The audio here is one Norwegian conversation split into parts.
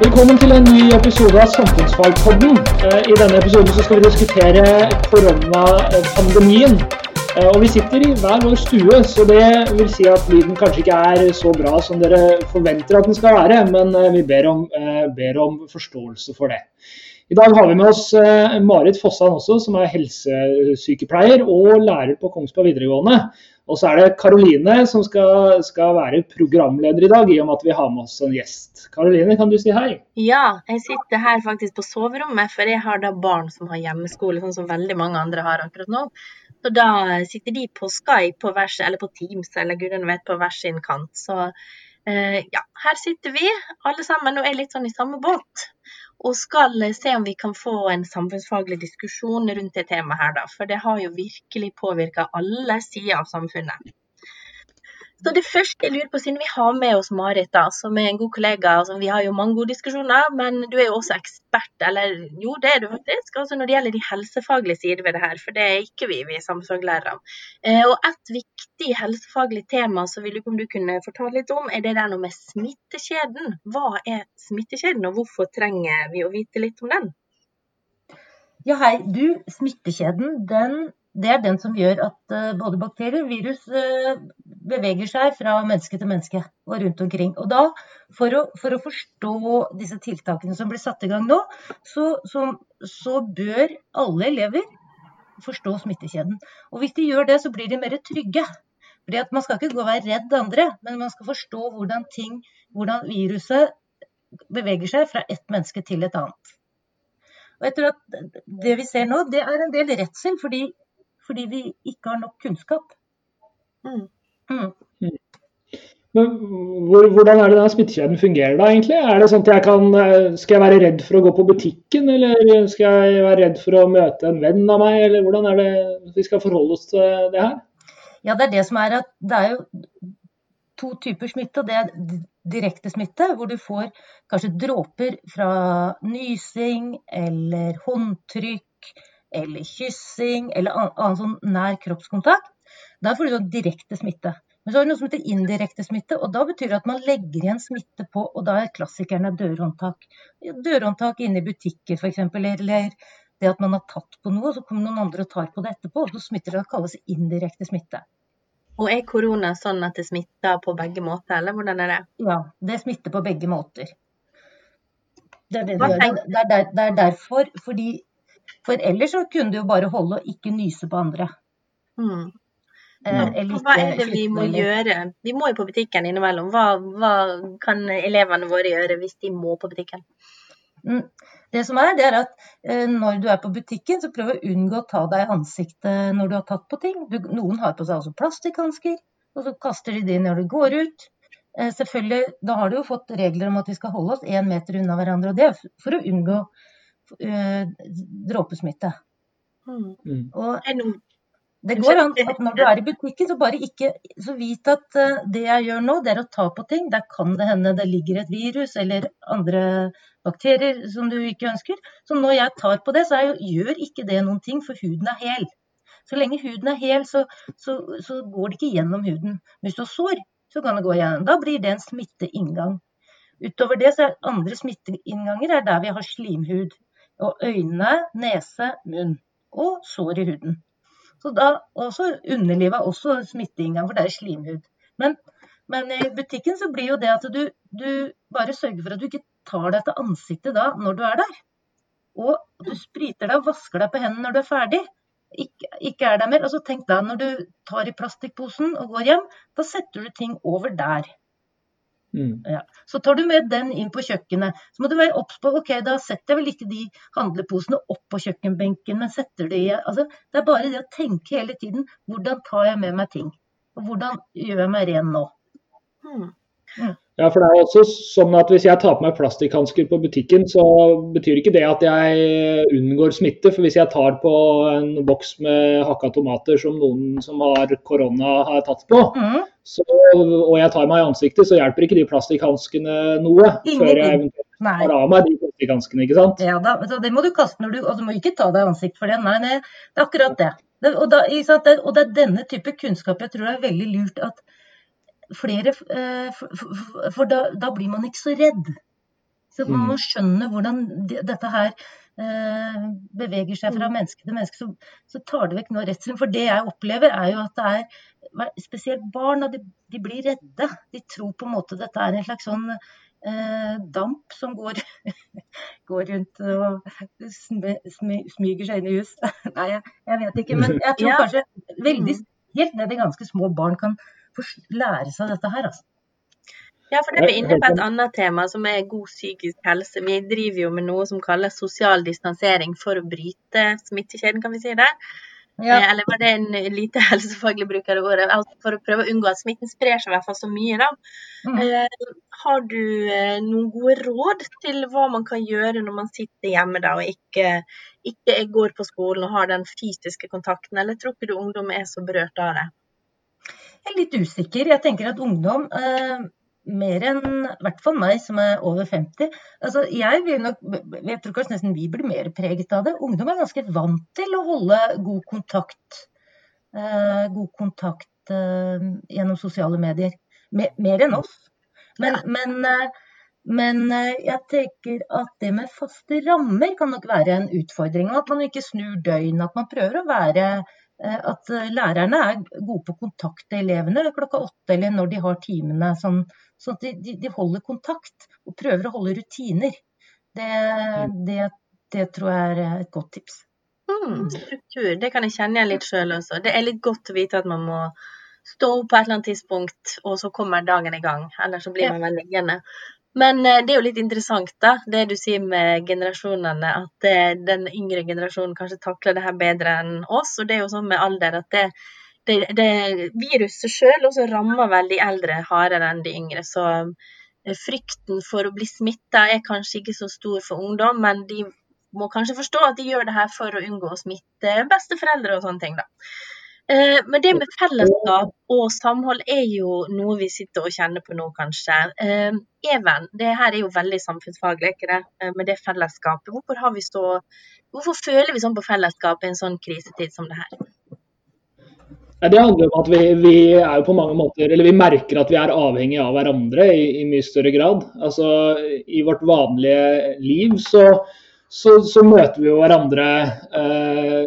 Velkommen til en ny episode av Samfunnsfagpodden. Eh, I denne episoden skal vi diskutere koronapandemien. Eh, Og vi sitter i hver vår stue, så det vil si at lyden kanskje ikke er så bra som dere forventer at den skal være, men eh, vi ber om, ber om forståelse for det. I dag har vi med oss Marit Fossan også, som er helsesykepleier og lærer på Kongsberg videregående. Og så er det Karoline som skal, skal være programleder i dag, i og med at vi har med oss en gjest. Karoline, kan du si hei? Ja, jeg sitter her faktisk på soverommet, for jeg har da barn som har hjemmeskole, sånn som veldig mange andre har akkurat nå. Så da sitter de på Skype på hver, eller på Teams eller gudene vet på hver sin kant. Så eh, ja, her sitter vi alle sammen og er litt sånn i samme båt. Og skal se om vi kan få en samfunnsfaglig diskusjon rundt det temaet her, da. For det har jo virkelig påvirka alle sider av samfunnet. Så det første jeg lurer på, siden vi har med oss Marit, da, som er en god kollega altså, Vi har jo mange gode diskusjoner, men du er jo også ekspert, eller jo, det er du faktisk, altså når det gjelder de helsefaglige sider ved det her. For det er ikke vi, vi er samfunnsfaglærere. Eh, og et viktig helsefaglig tema som vil du om du kunne fortelle litt om, er det der noe med smittekjeden. Hva er smittekjeden, og hvorfor trenger vi å vite litt om den? Ja, hei. Du, smittekjeden, den, det er den som gjør at uh, både bakterier og virus uh, beveger seg fra menneske til menneske og rundt omkring. Og da, for å, for å forstå disse tiltakene som blir satt i gang nå, så, så, så bør alle elever forstå smittekjeden. Og hvis de gjør det, så blir de mer trygge. Fordi at Man skal ikke gå og være redd andre, men man skal forstå hvordan, ting, hvordan viruset beveger seg fra ett menneske til et annet. Og jeg tror at Det vi ser nå, det er en del redsel fordi, fordi vi ikke har nok kunnskap. Mm. Mm. Men hvor, hvordan er det denne smittekjeden fungerer da, egentlig? Er det sånn at jeg kan, eh, Skal jeg være redd for å gå på butikken, eller skal jeg være redd for å møte en venn av meg, eller hvordan er det vi skal forholde oss til det her? Ja, det er det som er at det er jo to typer smitte. og Det er direkte smitte, hvor du får kanskje dråper fra nysing eller håndtrykk eller kyssing eller annen sånn nær kroppskontakt. Da får du sånn direkte smitte. Men så har du noe som heter indirekte smitte, og da betyr det at man legger igjen smitte på, og da er klassikerne dørhåndtak. Dørhåndtak inne i butikker f.eks., eller det at man har tatt på noe, og så kommer noen andre og tar på det etterpå, og så smitter det. Det kalles indirekte smitte. Og er korona sånn at det smitter på begge måter, eller hvordan er det? Ja, det smitter på begge måter. Det er, det, det, er det er derfor, fordi For ellers så kunne du jo bare holde og ikke nyse på andre. Mm. Eh, Hva er det vi må gjøre? Vi må jo på butikken innimellom. Hva, hva kan elevene våre gjøre hvis de må på butikken? Mm. Det som er, det er at eh, når du er på butikken, så prøv å unngå å ta deg i ansiktet når du har tatt på ting. Du, noen har på seg altså plastikkhansker, og så kaster de de når de går ut. Eh, selvfølgelig, Da har du jo fått regler om at vi skal holde oss én meter unna hverandre. og Det er for å unngå eh, dråpesmitte. Mm. Mm. Og det går an at når du er i butikken, så bare ikke Så vit at eh, det jeg gjør nå, det er å ta på ting. Der kan det hende det ligger et virus eller andre bakterier som du ikke ønsker. Så når jeg tar på det, så er, jo- gjør ikke det noen ting, for huden er hel. Så lenge huden er hel, så, så, så går det ikke gjennom huden. Hvis du har sår, så kan det gå gjennom. Da blir det en smitteinngang. Utover det så er andre smitteinnganger er der vi har slimhud. Og øyne, nese, munn. Og sår i huden. Så da, også Underlivet er også smitteinngang, for det er slimhud. Men, men i butikken så blir jo det at du, du bare sørger for at du ikke tar deg til ansiktet da når du er der. Og du spriter deg og vasker deg på hendene når du er ferdig. Ikke, ikke er der mer. Altså tenk deg når du tar i plastikkposen og går hjem, da setter du ting over der. Mm. Ja. Så tar du med den inn på kjøkkenet. Så må du være obs på ok, da setter jeg vel ikke de handleposene opp på kjøkkenbenken, men setter de i altså, Det er bare det å tenke hele tiden hvordan tar jeg med meg ting? Og hvordan gjør jeg meg ren nå? Mm. Ja, for det er også sånn at Hvis jeg tar på meg plastikkhansker på butikken, så betyr ikke det at jeg unngår smitte. For hvis jeg tar på en boks med hakka tomater som noen som har korona har tatt på, Mm. så, og jeg tar meg i ansiktet, så hjelper ikke de plastikkhanskene noe. Før jeg eventuelt Nei. av meg de plastikkhanskene, ikke sant. Ja, da, så det må du kaste når du Og du må ikke ta deg i ansikt for det. Nei, nei, det er akkurat det. det, og, da, og det er denne type kunnskap jeg tror det er veldig lurt at flere eh, For, da, da blir man ikke så redd. Så man må skjønne hvordan dette her eh, beveger seg fra menneske til menneske. Så, så tar det vekk noe av redselen. For det jeg opplever, er jo at det er spesielt barn, de, de blir redde. De tror på en måte dette er en slags sånn eh, damp som går, går rundt og smy, smy, smyger seg inn i hus. Nei, jeg, jeg, vet ikke. Men jeg tror kanskje veldig helt ned i ganske små barn kan lære seg dette her. altså. Ja, for det er vi inne på et annet tema, som er god psykisk helse. Vi driver jo med noe som kalles sosial distansering for å bryte smittekjeden, kan vi si det? Ja. Eh, eller var det en lite helsefaglig bruk av det ordet? Altså for å prøve å unngå at smitten sprer seg i hvert fall så mye. da. Mm. Eh, har du eh, noen gode råd til hva man kan gjøre når man sitter hjemme da, og ikke, ikke går på skolen og har den fysiske kontakten, eller tror ikke du ungdom er så berørt av det? Jeg er litt usikker. Jeg tenker at ungdom eh mer enn i hvert fall meg som er over 50. Altså, jeg, vil nok, jeg tror kanskje nesten vi blir mer preget av det. Ungdom er ganske vant til å holde god kontakt, eh, god kontakt eh, gjennom sosiale medier. Mer, mer enn oss. Men, men, eh, men, jeg tenker at det med faste rammer kan nok være en utfordring. At man ikke snur døgn. At man prøver å være at lærerne er gode på å kontakte elevene klokka åtte eller når de har timene. Sånn, Sånn at de, de, holder kontakt og prøver å holde rutiner. Det, mm. det, det tror jeg er et godt tips. Mm, struktur, det kan jeg kjenne igjen litt sjøl også. Det er litt godt å vite at man må stå opp på et eller annet tidspunkt, og så kommer dagen i gang. Ellers så blir man vel liggende. Men eh, det er jo litt interessant, da, det du sier med generasjonene. At den yngre generasjonen kanskje takler det her bedre enn oss. Og det er jo sånn med alder at det, det, det viruset sjøl også rammer vel de eldre hardere enn de yngre. Så eh, frykten for å bli smitta er kanskje ikke så stor for ungdom, men de må kanskje forstå at de gjør det her for å unngå å smitte besteforeldre og sånne ting. da. Eh, men det med fellesskap og samhold er jo noe vi sitter og kjenner på nå, kanskje. Eh, Even, det her er jo veldig samfunnsfaglig, ikke det? med det fellesskapet. Hvorfor, har vi så, hvorfor føler vi sånn på fellesskap i en sånn krisetid som det her? Det handler om at vi, vi, er jo på mange måter, eller vi merker at vi er avhengig av hverandre i, i mye større grad. Altså, I vårt vanlige liv så, så, så møter vi jo hverandre eh,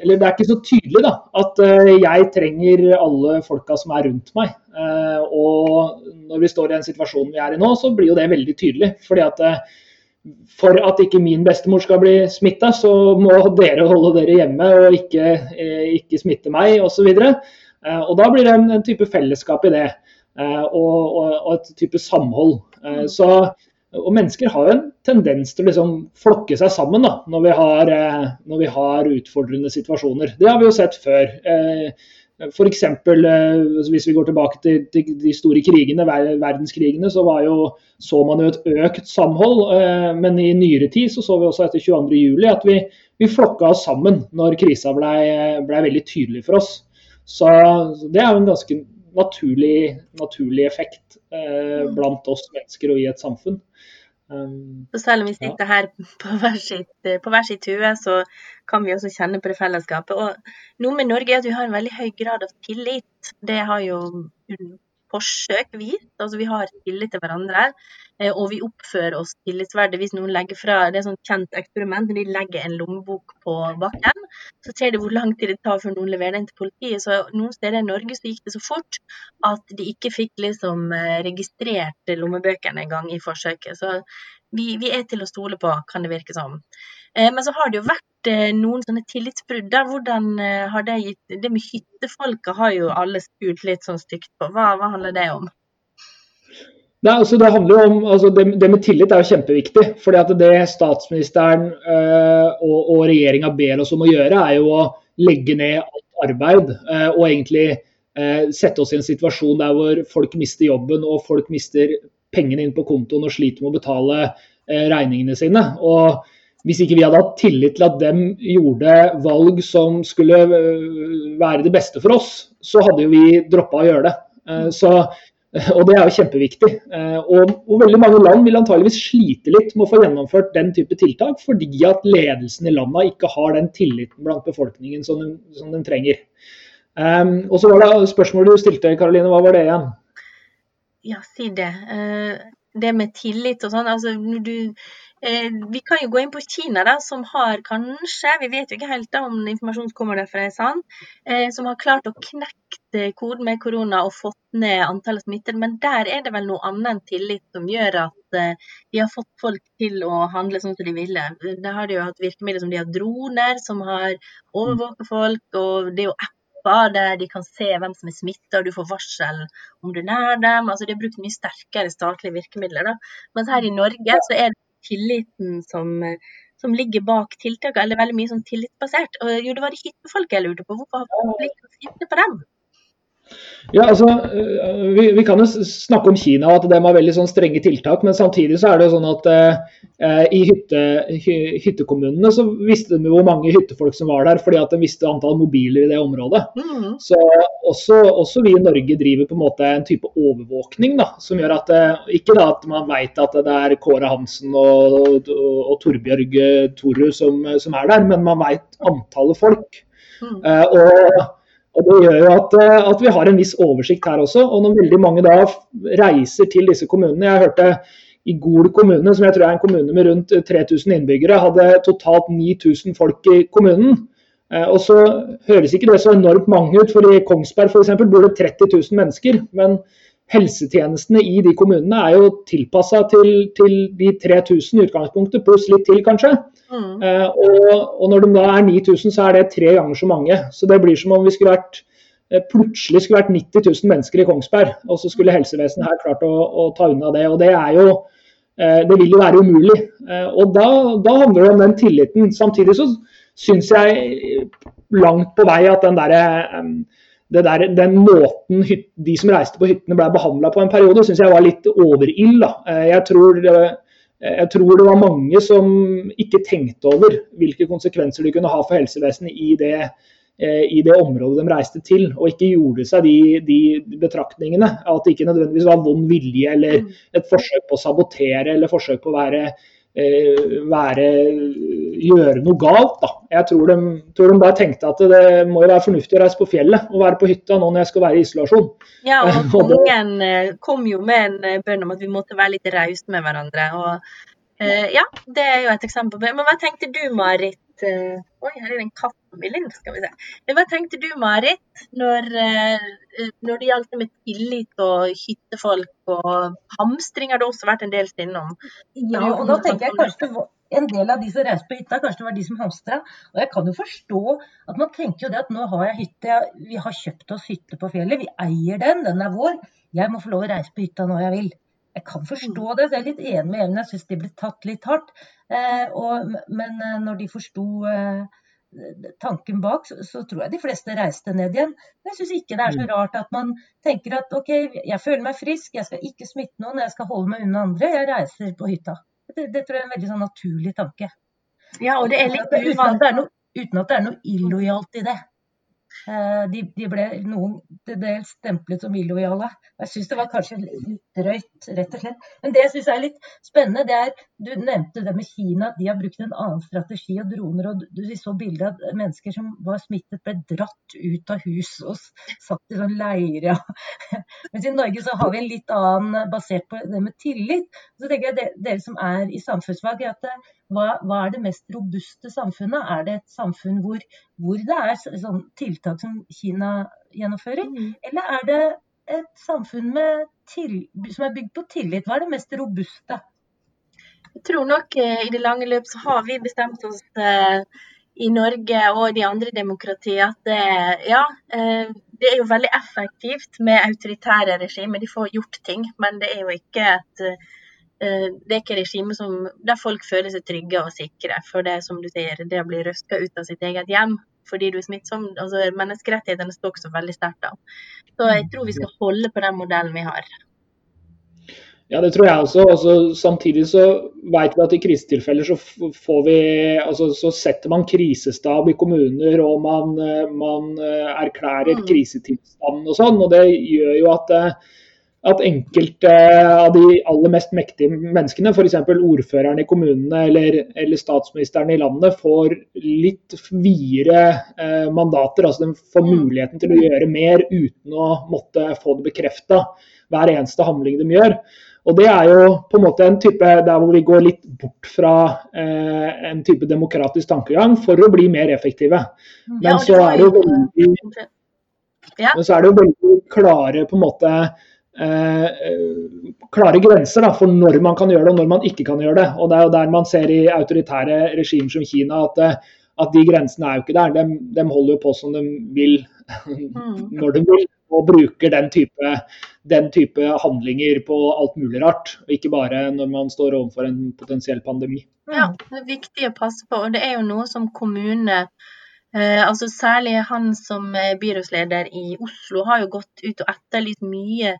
Eller det er ikke så tydelig da, at eh, jeg trenger alle folka som er rundt meg. Eh, og når vi står i den situasjonen vi er i nå, så blir jo det veldig tydelig. fordi at for at ikke min bestemor skal bli smitta, så må dere holde dere hjemme og ikke, ikke smitte meg osv. Og, eh, og da blir det en, en, type fellesskap i det, og, og, og et type samhold. Så, og mennesker har jo en tendens til å liksom flokke seg sammen da, når vi, har, når vi har utfordrende situasjoner. Det har vi jo sett før. F.eks. Eh, hvis vi går tilbake til, de store krigene, verdenskrigene, så jo, så man jo et økt samhold. Eh, men i nyere tid så, så vi også etter 22.07 at vi, vi flokka oss sammen når krisa blei ble, veldig tydelig for oss. Så det er jo en ganske naturlig, naturlig effekt eh, blant oss mennesker og i et samfunn. Um, så selv om vi sitter her på hver, sitt, på hver sitt hue, så kan vi også kjenne på det fellesskapet. Og noe med Norge er at vi har en veldig høy grad av tillit. Det har jo forsøk vist. Altså vi har tillit til hverandre. Eh, og vi oppfører oss tillitsverdig. Hvis noen legger fra Det er sånn kjent eksperiment. Når de legger en lommebok på bakken, så ser de hvor lang tid det tar før noen leverer den til politiet. Så noen steder i Norge så gikk det så fort at de ikke fikk liksom eh, registrert lommebøkene engang i forsøket. Så vi, vi, er til å stole på, kan det virke som. Eh, men så har det jo vært noen sånne tillitsbrudd. Hvordan har det gitt Det med hyttefolket har jo alle spurt litt sånn stygt på. Hva, hva handler det om? Nei, altså det handler om, altså det, det, med tillit er jo kjempeviktig. fordi at Det statsministeren øh, og, og regjeringa ber oss om å gjøre, er jo å legge ned alt arbeid. Øh, og egentlig øh, sette oss i en situasjon der hvor folk mister jobben og folk mister pengene inn på kontoen og sliter med å betale regningene sine. Og Hvis ikke vi hadde hatt tillit til at dem gjorde valg som skulle være det beste for oss, så hadde jo vi droppa å gjøre det. Så Og Det er jo kjempeviktig. Eh, og, og, veldig mange land vil antageligvis slite litt med å få gjennomført den type tiltak, fordi at ledelsen i landene ikke har den tilliten blant befolkningen som den, som den trenger. Um, og så var det spørsmålet du stilte, Karoline, hva var det igjen? Ja, si det. Uh, det med tillit og sånn. Altså, du, eh, vi kan jo gå inn på Kina, da, som har kanskje, vi vet jo ikke helt da om informasjonen kommer derfra er eh, som har klart å knekke koden med korona og fått ned antallet smittede. Men der er det vel noe annet enn tillit som gjør at eh, de har fått folk til å handle sånn som de ville. Der har de jo hatt virkemidler som de har droner, som har overvåket folk, og det er jo apper der de kan se hvem som er smitta, og du får varsel om du er nær dem. Altså, de har brukt mye sterkere statlige virkemidler. Da. Mens her i Norge så er det tilliten som, som ligger bak tiltakene, eller veldig mye sånn tillitsbasert. Og jo, det var det hyttefolket jeg lurte på. Hvorfor har folk blitt hytte på dem? Ja, altså, øh, vi, vi, kan jo snakke om Kina og at de har veldig sånn strenge tiltak, men samtidig så er det jo sånn at eh, i hytte, hy, hyttekommunene så visste de hvor mange hyttefolk som var der, fordi at de visste antall mobiler i det området. Mm. Så også, også, vi i Norge driver på en måte en type overvåkning da, som gjør at ikke da at man vet at det er Kåre Hansen og, og, og Torbjørg Toru som, som, er der, men man vet antallet folk. Mm. Eh, og og Det gjør jo at, eh, at, vi har en viss oversikt her også. og Når veldig mange da reiser til disse kommunene Jeg hørte i Gol kommune, som jeg tror er en kommune med rundt 3000 innbyggere, hadde totalt 9000 folk i kommunen. Eh, og så høres ikke det så enormt mange ut, for i Kongsberg f.eks. bor det 30 000 mennesker. Men helsetjenestene i de kommunene er jo tilpassa til, til, de 3000 i utgangspunktet, pluss litt til kanskje. Mm. Eh, og, og, når de da er 9000, så er det tre ganger så mange. Så det blir som om vi skulle vært uh, plutselig skulle vært 90 000 mennesker i Kongsberg, og så skulle helsevesenet her klart å, å ta unna det. Og det er jo uh, det vil jo være umulig. og da, da, handler det om den tilliten. Samtidig så syns jeg langt på vei at den derre der, den måten de som reiste på hyttene ble behandla på en periode, syns jeg var litt overild. Jeg tror, jeg tror det var mange som ikke tenkte over hvilke konsekvenser de kunne ha for helsevesenet i det, eh, i det området de reiste til, og ikke gjorde seg de, de betraktningene. At det ikke nødvendigvis var vond vilje eller mm. et forsøk på å sabotere eller forsøk på å være Eh, være, gjøre noe galt. Da. Jeg tror de, tror de, bare tenkte at det må jo være fornuftig å reise på fjellet og være på hytta nå når jeg skal være i isolasjon. Ja, og kongen eh, kom jo med en eh, bønn om at vi måtte være litt rause med hverandre. og ja, det er jo et eksempel. Men hva tenkte du, Marit? Oi, her er det en katt bildet. Skal vi se. Hva tenkte du, Marit, når, når det gjaldt med tillit og hyttefolk og hamstring har det også vært en del innom? Ja, og da tenker jeg kanskje en del av de som reiste på hytta, kanskje det var de som hamstra. Og jeg kan jo forstå at man tenker jo det at nå har jeg hytte, vi har kjøpt oss hytte på fjellet, vi eier den, den er vår. Jeg må få lov å reise på hytta når jeg vil. Jeg kan forstå det, så jeg er litt enig med Even, jeg syns de ble tatt litt hardt. Eh, og, men eh, når de forsto eh, tanken bak, så, så, tror jeg de fleste reiste ned igjen. Men jeg syns ikke det er så mm. rart at man tenker at OK, jeg føler meg frisk, jeg skal ikke smitte noen, jeg skal holde meg unna andre, jeg reiser på hytta. Det, det tror jeg er en veldig sånn naturlig tanke. Ja, og det er litt uten at det er noe, uten at det er noe illojalt i det. Eh, de, de, ble noen til dels stemplet som illojale. Jeg syns det var kanskje litt drøyt, rett og slett. Men det jeg er litt spennende, det er Du nevnte det med Kina, de har brukt en annen strategi og droner. og Vi så bilde av mennesker som var smittet, ble dratt ut av hus og satt i sånn leire. Mens i Norge så har vi en litt annen basert på det med tillit. Så tenker jeg Dere som er i samfunnsfag, at hva, hva, er det mest robuste samfunnet? Er det et samfunn hvor, hvor det er sånn tiltak som Kina gjennomfører, mm. eller er det et samfunn til, som er bygd på tillit? Hva er det mest robuste? Jeg tror nok eh, i det lange løp så har vi bestemt oss eh, i Norge og de andre demokratiene at det, ja, eh, det er jo veldig effektivt med autoritære regimer. De får gjort ting, men det er jo ikke et det er ikke regime som, der folk føler seg trygge og sikre. For det som du sier, det å bli røska ut av sitt eget hjem fordi du er smittsom, altså Menneskerettighetene står også veldig sterkt av. Så jeg tror vi skal holde på den modellen vi har. Ja, det tror jeg også. Altså, samtidig så vet vi at i krisetilfeller så, får vi, altså, så setter man krisestab i kommuner og man, eh, man eh, erklærer krisetilstanden krisetilstand og sånn. og Det gjør jo at at enkelte av de aller mest mektige menneskene, f.eks. ordføreren i kommunene eller, eller statsministeren i landet, får litt videre eh, mandater. altså De får mm. muligheten til å gjøre mer uten å måtte få det bekrefta hver eneste handling de gjør. Og det er jo på en måte en type der hvor vi går litt bort fra eh, en type demokratisk tankegang for å bli mer effektive. Men Ja, så er det jo veldig, Ja. men så er det jo veldig klare på en måte eh, eh, klare grenser da, for når man kan gjøre det og når man ikke kan gjøre det. Og Det er jo der man ser i autoritære regimer som Kina at, eh, at de grensene er jo ikke der. De, de holder jo på som de vil Mm. når de vil, og bruker den type, den type handlinger på alt mulig rart. Og ikke bare når man står overfor en potensiell pandemi. Ja, det er viktig å passe på. Og det er jo noe som kommune eh, altså Særlig han som er byrådsleder i Oslo har jo gått ut og etterlyst mye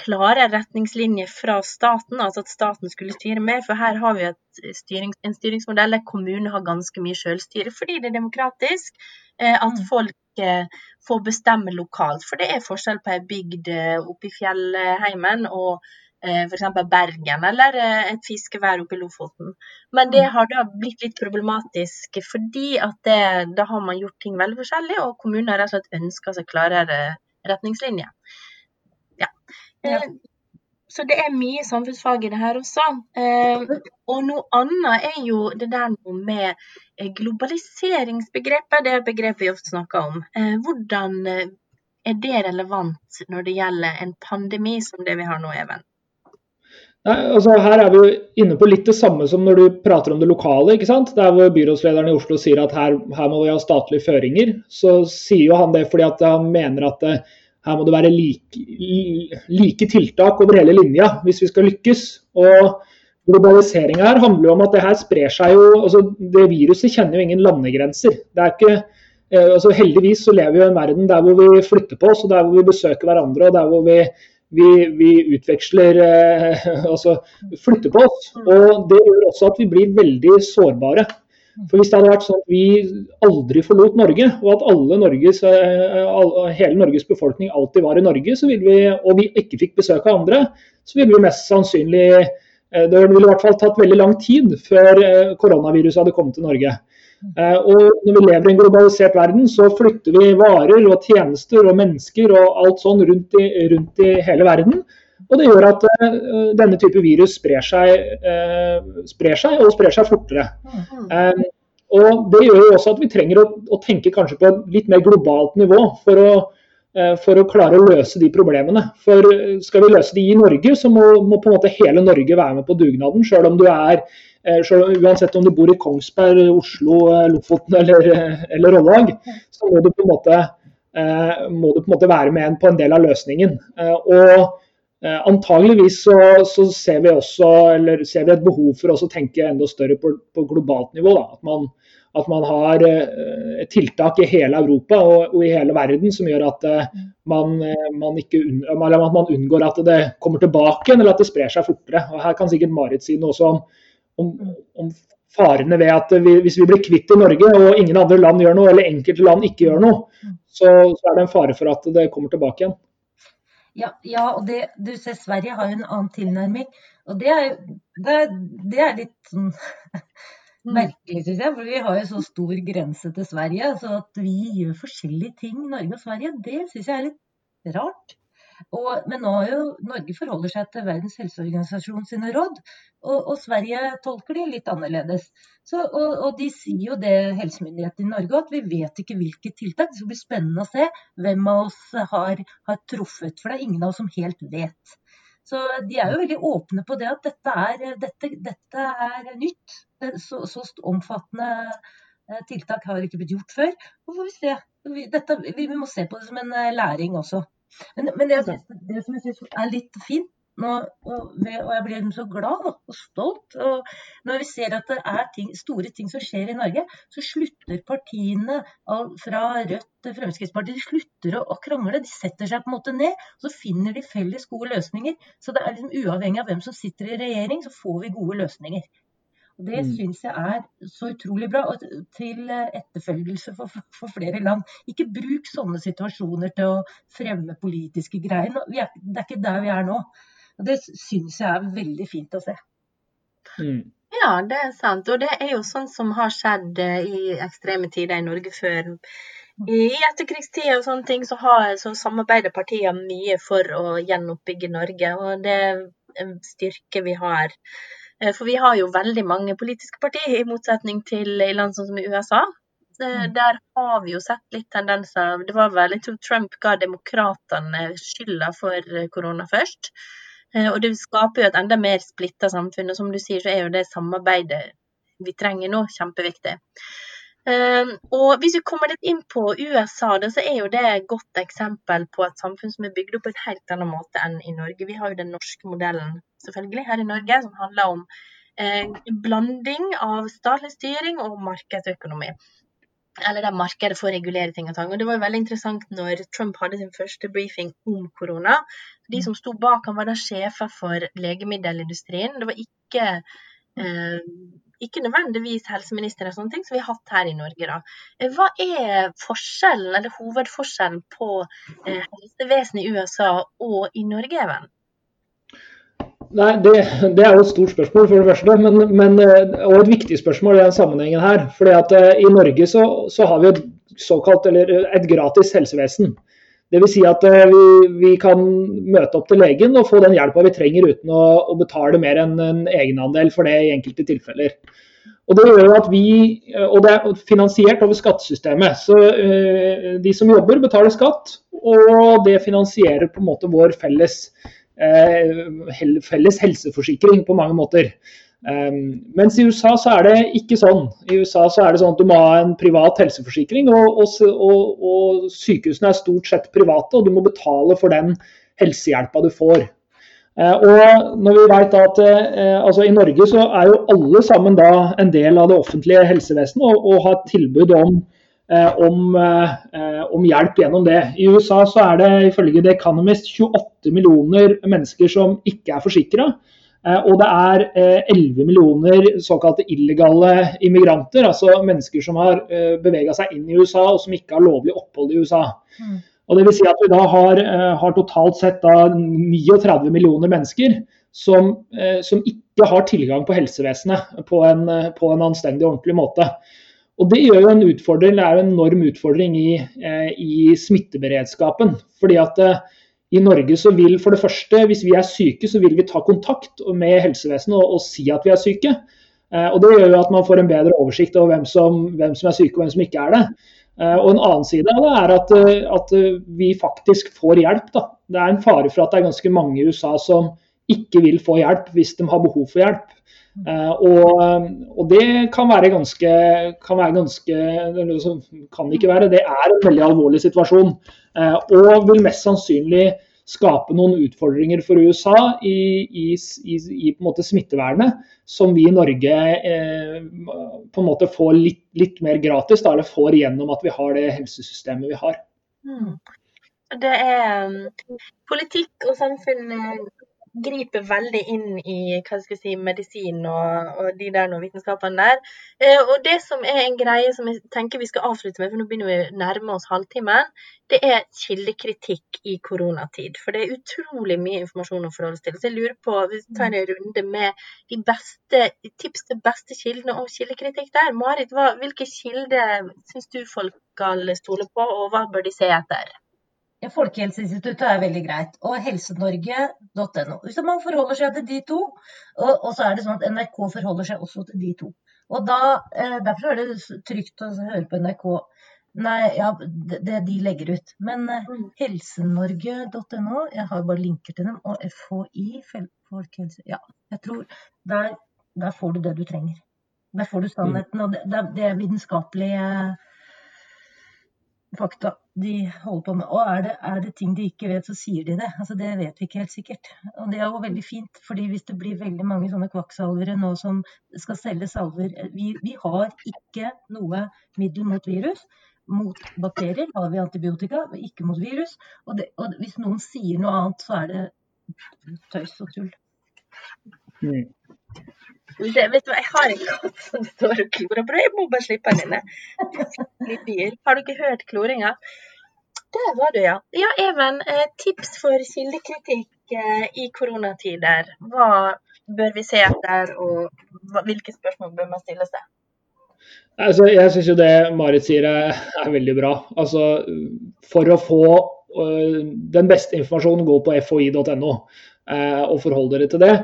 klare retningslinjer fra staten, altså at staten skulle styre mer. For her har vi et styrings, en styringsmodell der kommunene har ganske mye selvstyre fordi det er demokratisk. Eh, at Mm. folk eh, får bestemme lokalt. For det er forskjell på ei bygd eh, oppe i fjellheimen og eh, f.eks. Bergen eller eh, et fiskevær oppe i Lofoten. Men det har da blitt litt problematisk fordi at det, da har man gjort ting veldig forskjellig, og kommunen har rett og slett ønska seg klarere retningslinjer. Ja. Ja. Eh, Så det er mye samfunnsfag i det her også. Eh, og noe annet er jo det der noe med eh, globaliseringsbegrepet. Det er et begrep vi ofte snakker om. Eh, hvordan eh, er det relevant når det gjelder en pandemi som det vi har nå, Even? Nei, altså Her er vi jo inne på litt det samme som når du prater om det lokale. ikke sant? Der hvor byrådslederen i Oslo sier at her, her må vi ha statlige føringer, så sier jo han det fordi at han mener at det, her må det være like, like tiltak over hele linja hvis vi skal lykkes. Og Globaliseringa her handler jo om at det her sprer seg jo altså Det viruset kjenner jo ingen landegrenser. Det er ikke, eh, altså Heldigvis så lever vi i en verden der hvor vi flytter på oss, og der hvor vi besøker hverandre og der hvor vi vi, vi utveksler eh, altså oss. Og det gjør også at vi blir veldig sårbare. For Hvis det hadde vært sånn at vi aldri forlot Norge, og at Norges, eh, hele Norges befolkning alltid var i Norge, så ville vi, og vi ikke fikk besøk av andre, så ville vi mest sannsynlig eh, Det ville i hvert fall tatt veldig lang tid før eh, koronaviruset hadde kommet til Norge. Eh, Og når vi lever i en globalisert verden, så flytter vi varer og tjenester og mennesker og alt sånn rundt i, rundt i hele verden. Og det gjør at uh, denne type virus sprer seg, uh, sprer seg og sprer seg fortere. Eh, og Det gjør jo også at vi trenger å, å tenke kanskje på et litt mer globalt nivå for å, uh, for å klare å løse de problemene. For Skal vi løse de i Norge, så må, må på en måte hele Norge være med på dugnaden. Selv om du er, selv, uansett om du bor i Kongsberg, Oslo, eh, Lofoten eller, eh, eller Rollag, så må du måte eh, må du på en måte være med på en del av løsningen. Eh, og Eh, Antageligvis så, så ser vi også, ser vi et behov for å tenke enda større på, på globalt nivå. Da. At, man, at man har eh, tiltak i hele Europa og, og i hele verden som gjør at eh, man, eh, man, ikke man unngår at det kommer tilbake igjen, eller at det sprer seg fortere. Og Her kan sikkert Marit si noe også om, om, om farene ved at vi, hvis vi blir kvitt i Norge og ingen andre land gjør noe, eller enkelte land ikke gjør noe, så, så er det en fare for at det kommer tilbake igjen. Ja, ja og det, du ser Sverige har jo en annen tilnærming. Og det er, det, det er litt sånn merkelig, syns jeg. For vi har jo så stor grense til Sverige. Så at vi gjør forskjellige ting, Norge og Sverige, det syns jeg er litt rart. Og, men nå jo Norge forholder seg til Verdens helseorganisasjon sine råd, og, og Sverige tolker de litt annerledes. Så, og, og de sier jo det, helsemyndighetene i Norge, at vi vet ikke hvilke tiltak. Det skal bli spennende å se hvem av oss har, har truffet, for det er ingen av oss som helt vet. Så de er jo veldig åpne på det at dette er, dette, dette er nytt. Så, så omfattende eh, tiltak har ikke blitt gjort før. Og får vi se. Dette, vi må se på det som en eh, læring også. Men, men det, det som jeg syns er litt fint nå, og, og jeg blir liksom så glad og stolt og når vi ser at det er ting, store ting som skjer i Norge, så slutter partiene fra Rødt til Fremskrittspartiet de slutter å, å krangle. De setter seg på en måte ned, så finner de felles gode løsninger. Så det er liksom uavhengig av hvem som sitter i regjering, så får vi gode løsninger. Og Det Mm. syns jeg er så utrolig bra, og til etterfølgelse for, for flere land. Ikke bruk sånne situasjoner til å fremme politiske greier. Vi er, det er ikke der vi er nå. Og Det syns jeg er veldig fint å se. Mm. Ja, det er sant. Og det er jo sånn som har skjedd eh, i ekstreme tider i Norge før. I etterkrigstida og sånne ting så, har, så samarbeider partiene mye for å gjenoppbygge Norge. Og det styrke vi har. For vi har jo veldig mange politiske partier, i motsetning til i land sånn som USA. Mm. Der har vi jo sett litt tendenser. Det var vel, jeg tror Trump ga demokratene skylda for korona først. Og det skaper jo et enda mer splitta samfunn. Og som du sier, så er jo det samarbeidet vi trenger nå, kjempeviktig. Um, og hvis vi kommer litt inn på USA, så er jo det et godt eksempel på et samfunn som er bygd opp på et helt annen måte enn i Norge. Vi har jo den norske modellen selvfølgelig her i Norge, som handler om eh, blanding av statlig styring og markedsøkonomi. Eller der markedet får regulere ting og tang. Og Det var jo veldig interessant når Trump hadde sin første briefing om korona. De som sto bak han var da sjefer for legemiddelindustrien. Det var ikke eh, ikke nødvendigvis helseministeren og sånne ting som vi har hatt her i Norge. da. Eh, hva er forskjellen, eller hovedforskjellen på eh, helsevesenet i USA og i Norge, Even? Nei, det, det, er jo et stort spørsmål, for det første, men, men, eh, og et viktig spørsmål i den sammenhengen her. fordi at I Norge så, så, har vi et såkalt, eller et gratis helsevesen. Dvs. Si at uh, vi, vi, kan møte opp til legen og få den hjelpa vi trenger uten å, å betale mer enn en egenandel for det i enkelte tilfeller. Og Det gjør at vi, og det er finansiert over skattesystemet. Så uh, De som jobber, betaler skatt, og det finansierer på en måte vår felles, felles helseforsikring på mange måter. Um, mens i USA så er det ikke sånn. I USA så er det sånn at du må ha en privat helseforsikring, og, og, og, sykehusene er stort sett private, og du må betale for den helsehjelpa du får. Uh, og når vi vet at uh, altså I Norge så er jo alle sammen da en del av det offentlige helsevesenet og, og har tilbud om, uh, om, om, hjelp gjennom det. I USA så er det ifølge The Economist 28 millioner mennesker som ikke er forsikra. Eh, og det er 11 eh, millioner såkalte illegale immigranter, altså mennesker som har eh, bevega seg inn i USA og som ikke har lovlig opphold i USA. Mm. Og det vil si at Vi da har, har totalt sett da 39 millioner mennesker som, som, ikke har tilgang på helsevesenet på en, på en anstendig og ordentlig måte. Og Det gjør jo en utfordring, det er jo en enorm utfordring i, i smitteberedskapen. fordi at i Norge så vil for det første, hvis vi er syke, så vil vi ta kontakt med helsevesenet og, og si at vi er syke. Eh, og Det gjør jo at man får en bedre oversikt over hvem som, hvem som er syke og hvem som ikke er det. Eh, og En annen side av det er at, eh, at, vi faktisk får hjelp. Da. Det er en fare for at det er ganske mange i USA som ikke vil få hjelp hvis de har behov for hjelp. Uh, og, og, det kan være ganske, kan være ganske kan ikke være, Det er en veldig alvorlig situasjon. Uh, og vil mest sannsynlig skape noen utfordringer for USA i, i, i, i på en måte smittevernet, som vi i Norge eh, på en måte får litt, litt mer gratis, da, eller får gjennom at vi har det helsesystemet vi har. Mm. Det er um, politikk og samfunn griper veldig inn i hva skal jeg si, medisin og, og de der vitenskapene der. Eh, og det som er en greie som jeg tenker vi skal avslutte med, for nå begynner vi å nærme oss halvtimen, det er kildekritikk i koronatid. For det er utrolig mye informasjon å forholde seg til. Så jeg lurer på, vi tar en runde med de beste, tips til beste kildene og kildekritikk der. Marit, hva, hvilke kilder syns du folk skal stole på, og hva bør de se etter? Folkehelseinstituttet er veldig greit. Og helsenorge.no. Hvis man forholder seg til de to, og, og, så er det sånn at NRK forholder seg også til de to. Og da, eh, Derfor er det trygt å høre på NRK. Nei, ja, det, det de legger ut. Men eh, mm. helsenorge.no, jeg har bare linker til dem, og FHI, folkehelse Ja, jeg tror der, der, får du det du trenger. Der får du sannheten. Og det, det er vitenskapelige fakta de holder på med. Og er det, er det, ting de ikke vet, så sier de det. Altså Det vet vi ikke helt sikkert. Og det er jo veldig fint, fordi hvis det blir veldig mange sånne kvakksalvere nå som skal selge salver vi, vi, har ikke noe middel mot virus. Mot bakterier har vi antibiotika, men ikke mot virus. Og, det, og hvis noen sier noe annet, så er det tøys og tull. Mm. Det, vet du hva, Jeg har en katt som står og klorer på det. Jeg må bare slippe den inne. Har du ikke hørt kloringa? Der var du, ja. Ja, Even. Eh, tips for kildekritikk eh, i koronatider. Hva bør vi se etter, og hvilke spørsmål bør man stille seg? Altså, jeg syns jo det Marit sier er, er, veldig bra. Altså, for å få den beste informasjonen, gå på fhi.no. og forholde dere til det.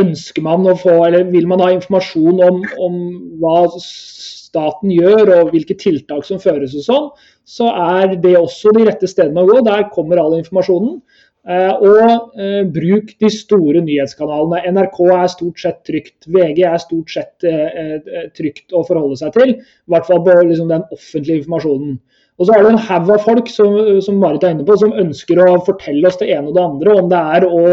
Ønsker man å få, eller Vil man ha informasjon om, om hva staten gjør og hvilke tiltak som føres og sånn, så er det også de rette stedene å gå. Der kommer all informasjonen. Eh, og eh, bruk de store nyhetskanalene. NRK er stort sett trygt. VG er stort sett eh, trygt å forholde seg til. I hvert fall på liksom, den offentlige informasjonen. Og så er det en haug av folk som, som Marit er inne på, som ønsker å fortelle oss det ene og det andre. Om det er å,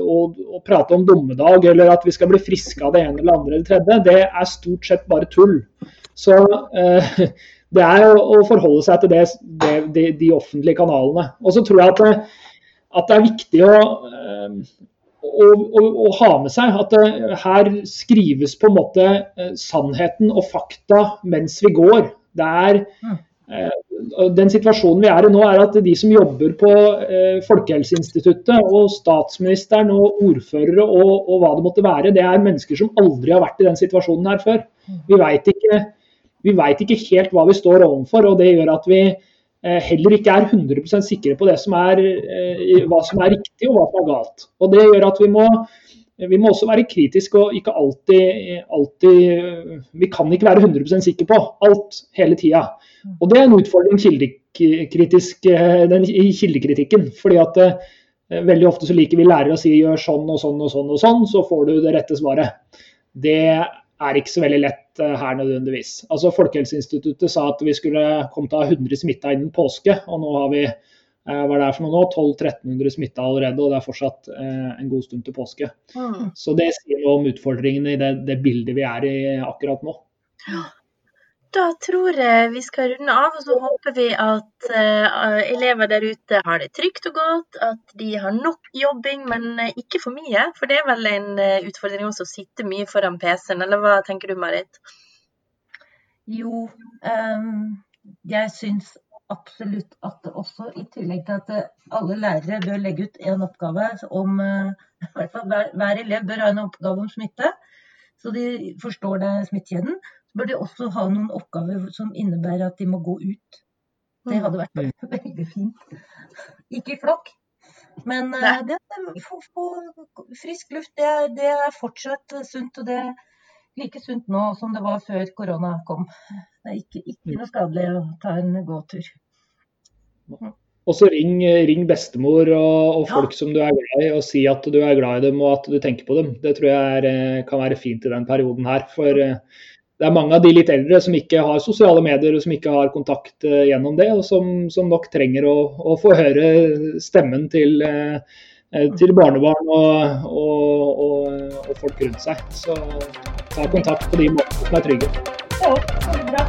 å, å prate om dommedag eller at vi skal bli friske av det ene eller andre eller tredje. Det er stort sett bare tull. Så eh, det er å forholde seg til det, det, de, de, offentlige kanalene. Og så tror jeg at, at det er viktig å, eh, å, å, å, ha med seg at det, her skrives på en måte eh, sannheten og fakta mens vi går. Det er mm. eh, den situasjonen vi er i nå, er at de som jobber på Folkehelseinstituttet og statsministeren og ordførere og, og, hva det måtte være, det er mennesker som aldri har vært i den situasjonen her før. Vi vet ikke veit ikke helt hva vi står overfor, og det gjør at vi eh, heller ikke er 100 sikre på som er, eh, hva som er riktig og hva som er galt. Og Det gjør at vi må, vi må også være kritiske og ikke alltid, alltid Vi kan ikke være 100 sikre på alt hele tida. Og Det er en utfordring eh, den, i kildekritikken. fordi at Veldig ofte så liker vi lærere å si gjør sånn og sånn og sånn, og sånn, så får du det rette svaret. Det er ikke så veldig lett eh, her nødvendigvis. Altså Folkehelseinstituttet sa at vi skulle komme til å ha 100 smitta innen påske, og nå har vi eh, hva er det for noe nå? 1200-1300 smitta allerede, og det er fortsatt eh, en god stund til påske. Mm. Så det sier noe om utfordringene i det, det, bildet vi er i akkurat nå. Da tror jeg vi skal runde av, og så håper vi at uh, elever der ute har det trygt og godt. At de har nok jobbing, men uh, ikke for mye. For det er vel en uh, utfordring også å sitte mye foran PC-en, eller hva tenker du Marit? Jo, um, jeg syns absolutt at det også, i tillegg til at alle lærere bør legge ut en oppgave om i hver, hver elev bør ha en oppgave om smitte, så de forstår det smittekjeden bør de også ha noen oppgaver som innebærer at de må gå ut. Det hadde vært mm. veldig fint. Ikke i flokk, men uh, det, få, få frisk luft, det, det, er fortsatt sunt. Og det er like sunt nå som det var før korona kom. Det er ikke, ikke noe skadelig å ta en gåtur. Og så ring, ring, bestemor og, og folk ja. som du er glad i, og si at du er glad i dem og at du tenker på dem. Det tror jeg er, eh, kan være fint i den perioden her. For uh, det er mange av de litt eldre som ikke har sosiale medier og som ikke har kontakt uh, gjennom det, og som, som nok trenger å, å, få høre stemmen til, uh, til barnebarn og, og, og, folk rundt seg. Så ta kontakt på de måtene som er trygge. Ja, så bra.